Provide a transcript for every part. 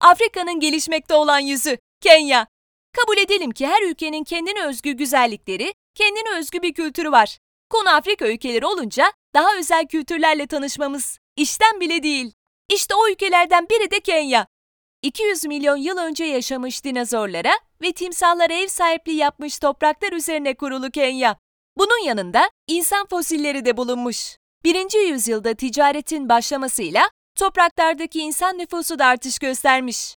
Afrika'nın gelişmekte olan yüzü, Kenya. Kabul edelim ki her ülkenin kendine özgü güzellikleri, kendine özgü bir kültürü var. Konu Afrika ülkeleri olunca daha özel kültürlerle tanışmamız işten bile değil. İşte o ülkelerden biri de Kenya. 200 milyon yıl önce yaşamış dinozorlara ve timsahlara ev sahipliği yapmış topraklar üzerine kurulu Kenya. Bunun yanında insan fosilleri de bulunmuş. Birinci yüzyılda ticaretin başlamasıyla topraklardaki insan nüfusu da artış göstermiş.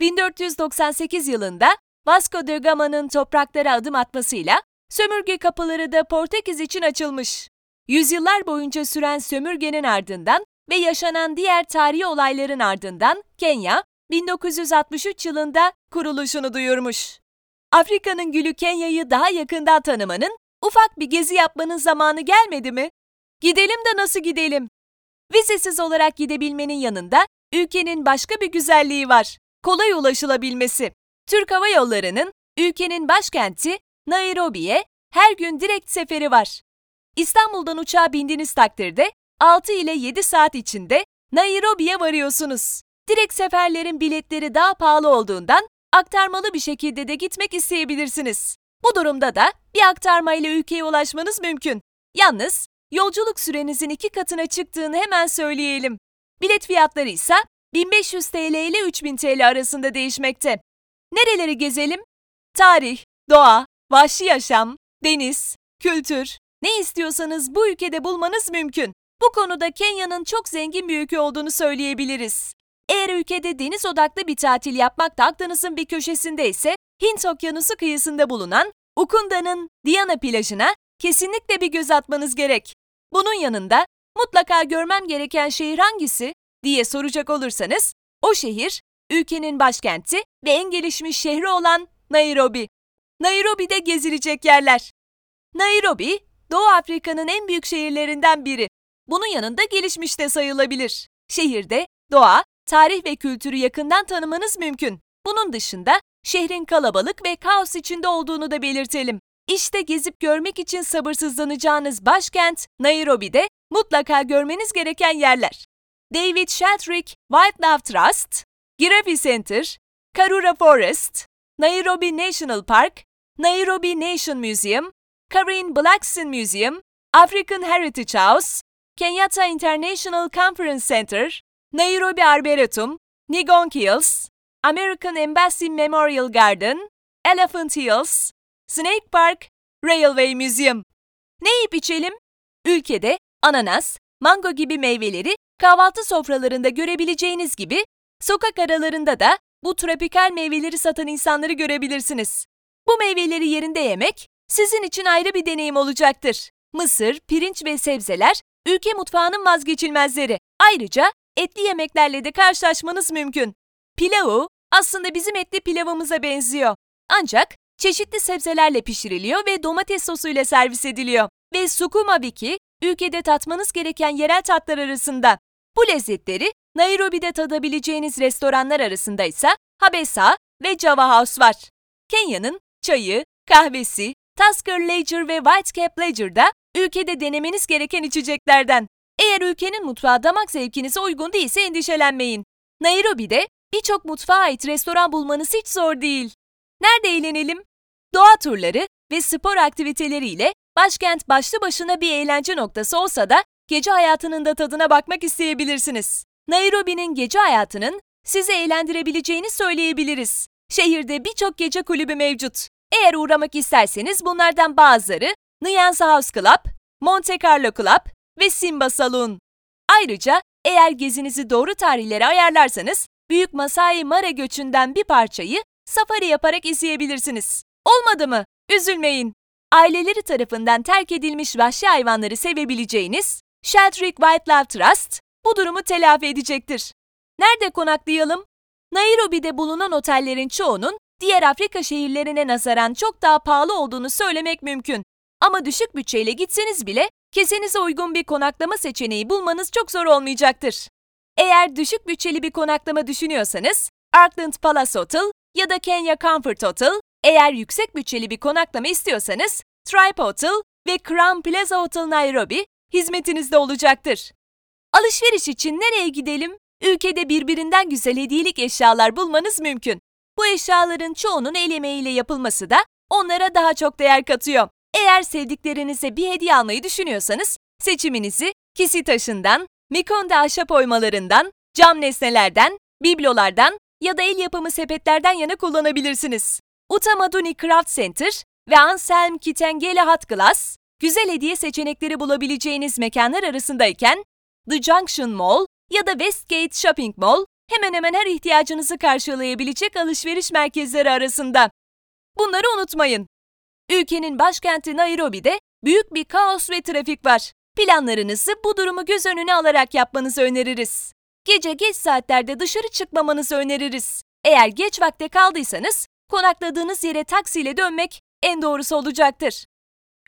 1498 yılında Vasco da Gama'nın topraklara adım atmasıyla sömürge kapıları da Portekiz için açılmış. Yüzyıllar boyunca süren sömürgenin ardından ve yaşanan diğer tarihi olayların ardından Kenya, 1963 yılında kuruluşunu duyurmuş. Afrika'nın gülü Kenya'yı daha yakından tanımanın, ufak bir gezi yapmanın zamanı gelmedi mi? Gidelim de nasıl gidelim? Vizesiz olarak gidebilmenin yanında ülkenin başka bir güzelliği var. Kolay ulaşılabilmesi. Türk Hava Yolları'nın ülkenin başkenti Nairobi'ye her gün direkt seferi var. İstanbul'dan uçağa bindiğiniz takdirde 6 ile 7 saat içinde Nairobi'ye varıyorsunuz. Direkt seferlerin biletleri daha pahalı olduğundan aktarmalı bir şekilde de gitmek isteyebilirsiniz. Bu durumda da bir aktarma ile ülkeye ulaşmanız mümkün. Yalnız yolculuk sürenizin iki katına çıktığını hemen söyleyelim. Bilet fiyatları ise 1500 TL ile 3000 TL arasında değişmekte. Nereleri gezelim? Tarih, doğa, vahşi yaşam, deniz, kültür, ne istiyorsanız bu ülkede bulmanız mümkün. Bu konuda Kenya'nın çok zengin bir ülke olduğunu söyleyebiliriz. Eğer ülkede deniz odaklı bir tatil yapmak da aklınızın bir köşesinde ise Hint Okyanusu kıyısında bulunan Ukunda'nın Diana plajına kesinlikle bir göz atmanız gerek. Bunun yanında mutlaka görmem gereken şehir hangisi diye soracak olursanız o şehir ülkenin başkenti ve en gelişmiş şehri olan Nairobi. Nairobi'de gezilecek yerler. Nairobi, Doğu Afrika'nın en büyük şehirlerinden biri. Bunun yanında gelişmiş de sayılabilir. Şehirde doğa, tarih ve kültürü yakından tanımanız mümkün. Bunun dışında şehrin kalabalık ve kaos içinde olduğunu da belirtelim. İşte gezip görmek için sabırsızlanacağınız başkent Nairobi'de mutlaka görmeniz gereken yerler. David Sheltrick Wildlife Trust, Giraffe Center, Karura Forest, Nairobi National Park, Nairobi Nation Museum, Karen Blackson Museum, African Heritage House, Kenyatta International Conference Center, Nairobi Arboretum, Nigong Hills, American Embassy Memorial Garden, Elephant Hills, Snake Park, Railway Museum. Ne yiyip içelim? Ülkede ananas, mango gibi meyveleri kahvaltı sofralarında görebileceğiniz gibi sokak aralarında da bu tropikal meyveleri satan insanları görebilirsiniz. Bu meyveleri yerinde yemek sizin için ayrı bir deneyim olacaktır. Mısır, pirinç ve sebzeler ülke mutfağının vazgeçilmezleri. Ayrıca etli yemeklerle de karşılaşmanız mümkün. Pilavı aslında bizim etli pilavımıza benziyor. Ancak çeşitli sebzelerle pişiriliyor ve domates sosuyla servis ediliyor. Ve sukuma wiki ülkede tatmanız gereken yerel tatlar arasında. Bu lezzetleri Nairobi'de tadabileceğiniz restoranlar arasında ise Habesa ve Java House var. Kenya'nın çayı, kahvesi, Tusker Ledger ve Whitecap Ledger da ülkede denemeniz gereken içeceklerden. Eğer ülkenin mutfağı damak zevkinize uygun değilse endişelenmeyin. Nairobi'de birçok mutfağa ait restoran bulmanız hiç zor değil. Nerede eğlenelim? Doğa turları ve spor aktiviteleriyle başkent başlı başına bir eğlence noktası olsa da gece hayatının da tadına bakmak isteyebilirsiniz. Nairobi'nin gece hayatının sizi eğlendirebileceğini söyleyebiliriz. Şehirde birçok gece kulübü mevcut. Eğer uğramak isterseniz bunlardan bazıları Nyanza House Club, Monte Carlo Club ve Simba Saloon. Ayrıca eğer gezinizi doğru tarihlere ayarlarsanız Büyük Masai Mara göçünden bir parçayı safari yaparak izleyebilirsiniz. Olmadı mı? Üzülmeyin. Aileleri tarafından terk edilmiş vahşi hayvanları sevebileceğiniz Sheldrick Wildlife Trust bu durumu telafi edecektir. Nerede konaklayalım? Nairobi'de bulunan otellerin çoğunun diğer Afrika şehirlerine nazaran çok daha pahalı olduğunu söylemek mümkün. Ama düşük bütçeyle gitseniz bile kesenize uygun bir konaklama seçeneği bulmanız çok zor olmayacaktır. Eğer düşük bütçeli bir konaklama düşünüyorsanız, Arkland Palace Hotel ya da Kenya Comfort Hotel, eğer yüksek bütçeli bir konaklama istiyorsanız, Tribe Hotel ve Crown Plaza Hotel Nairobi hizmetinizde olacaktır. Alışveriş için nereye gidelim? ülkede birbirinden güzel hediyelik eşyalar bulmanız mümkün. Bu eşyaların çoğunun el emeğiyle yapılması da onlara daha çok değer katıyor. Eğer sevdiklerinize bir hediye almayı düşünüyorsanız seçiminizi kisi taşından, Mikonde ahşap oymalarından, cam nesnelerden, biblolardan ya da el yapımı sepetlerden yana kullanabilirsiniz. Utamaduni Craft Center ve Anselm Kitengele Hot Glass, güzel hediye seçenekleri bulabileceğiniz mekanlar arasındayken, The Junction Mall ya da Westgate Shopping Mall hemen hemen her ihtiyacınızı karşılayabilecek alışveriş merkezleri arasında. Bunları unutmayın. Ülkenin başkenti Nairobi'de büyük bir kaos ve trafik var. Planlarınızı bu durumu göz önüne alarak yapmanızı öneririz. Gece geç saatlerde dışarı çıkmamanızı öneririz. Eğer geç vakte kaldıysanız konakladığınız yere taksiyle dönmek en doğrusu olacaktır.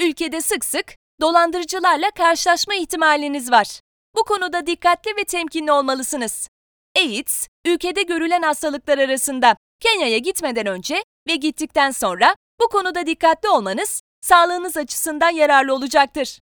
Ülkede sık sık dolandırıcılarla karşılaşma ihtimaliniz var. Bu konuda dikkatli ve temkinli olmalısınız. AIDS, ülkede görülen hastalıklar arasında Kenya'ya gitmeden önce ve gittikten sonra bu konuda dikkatli olmanız sağlığınız açısından yararlı olacaktır.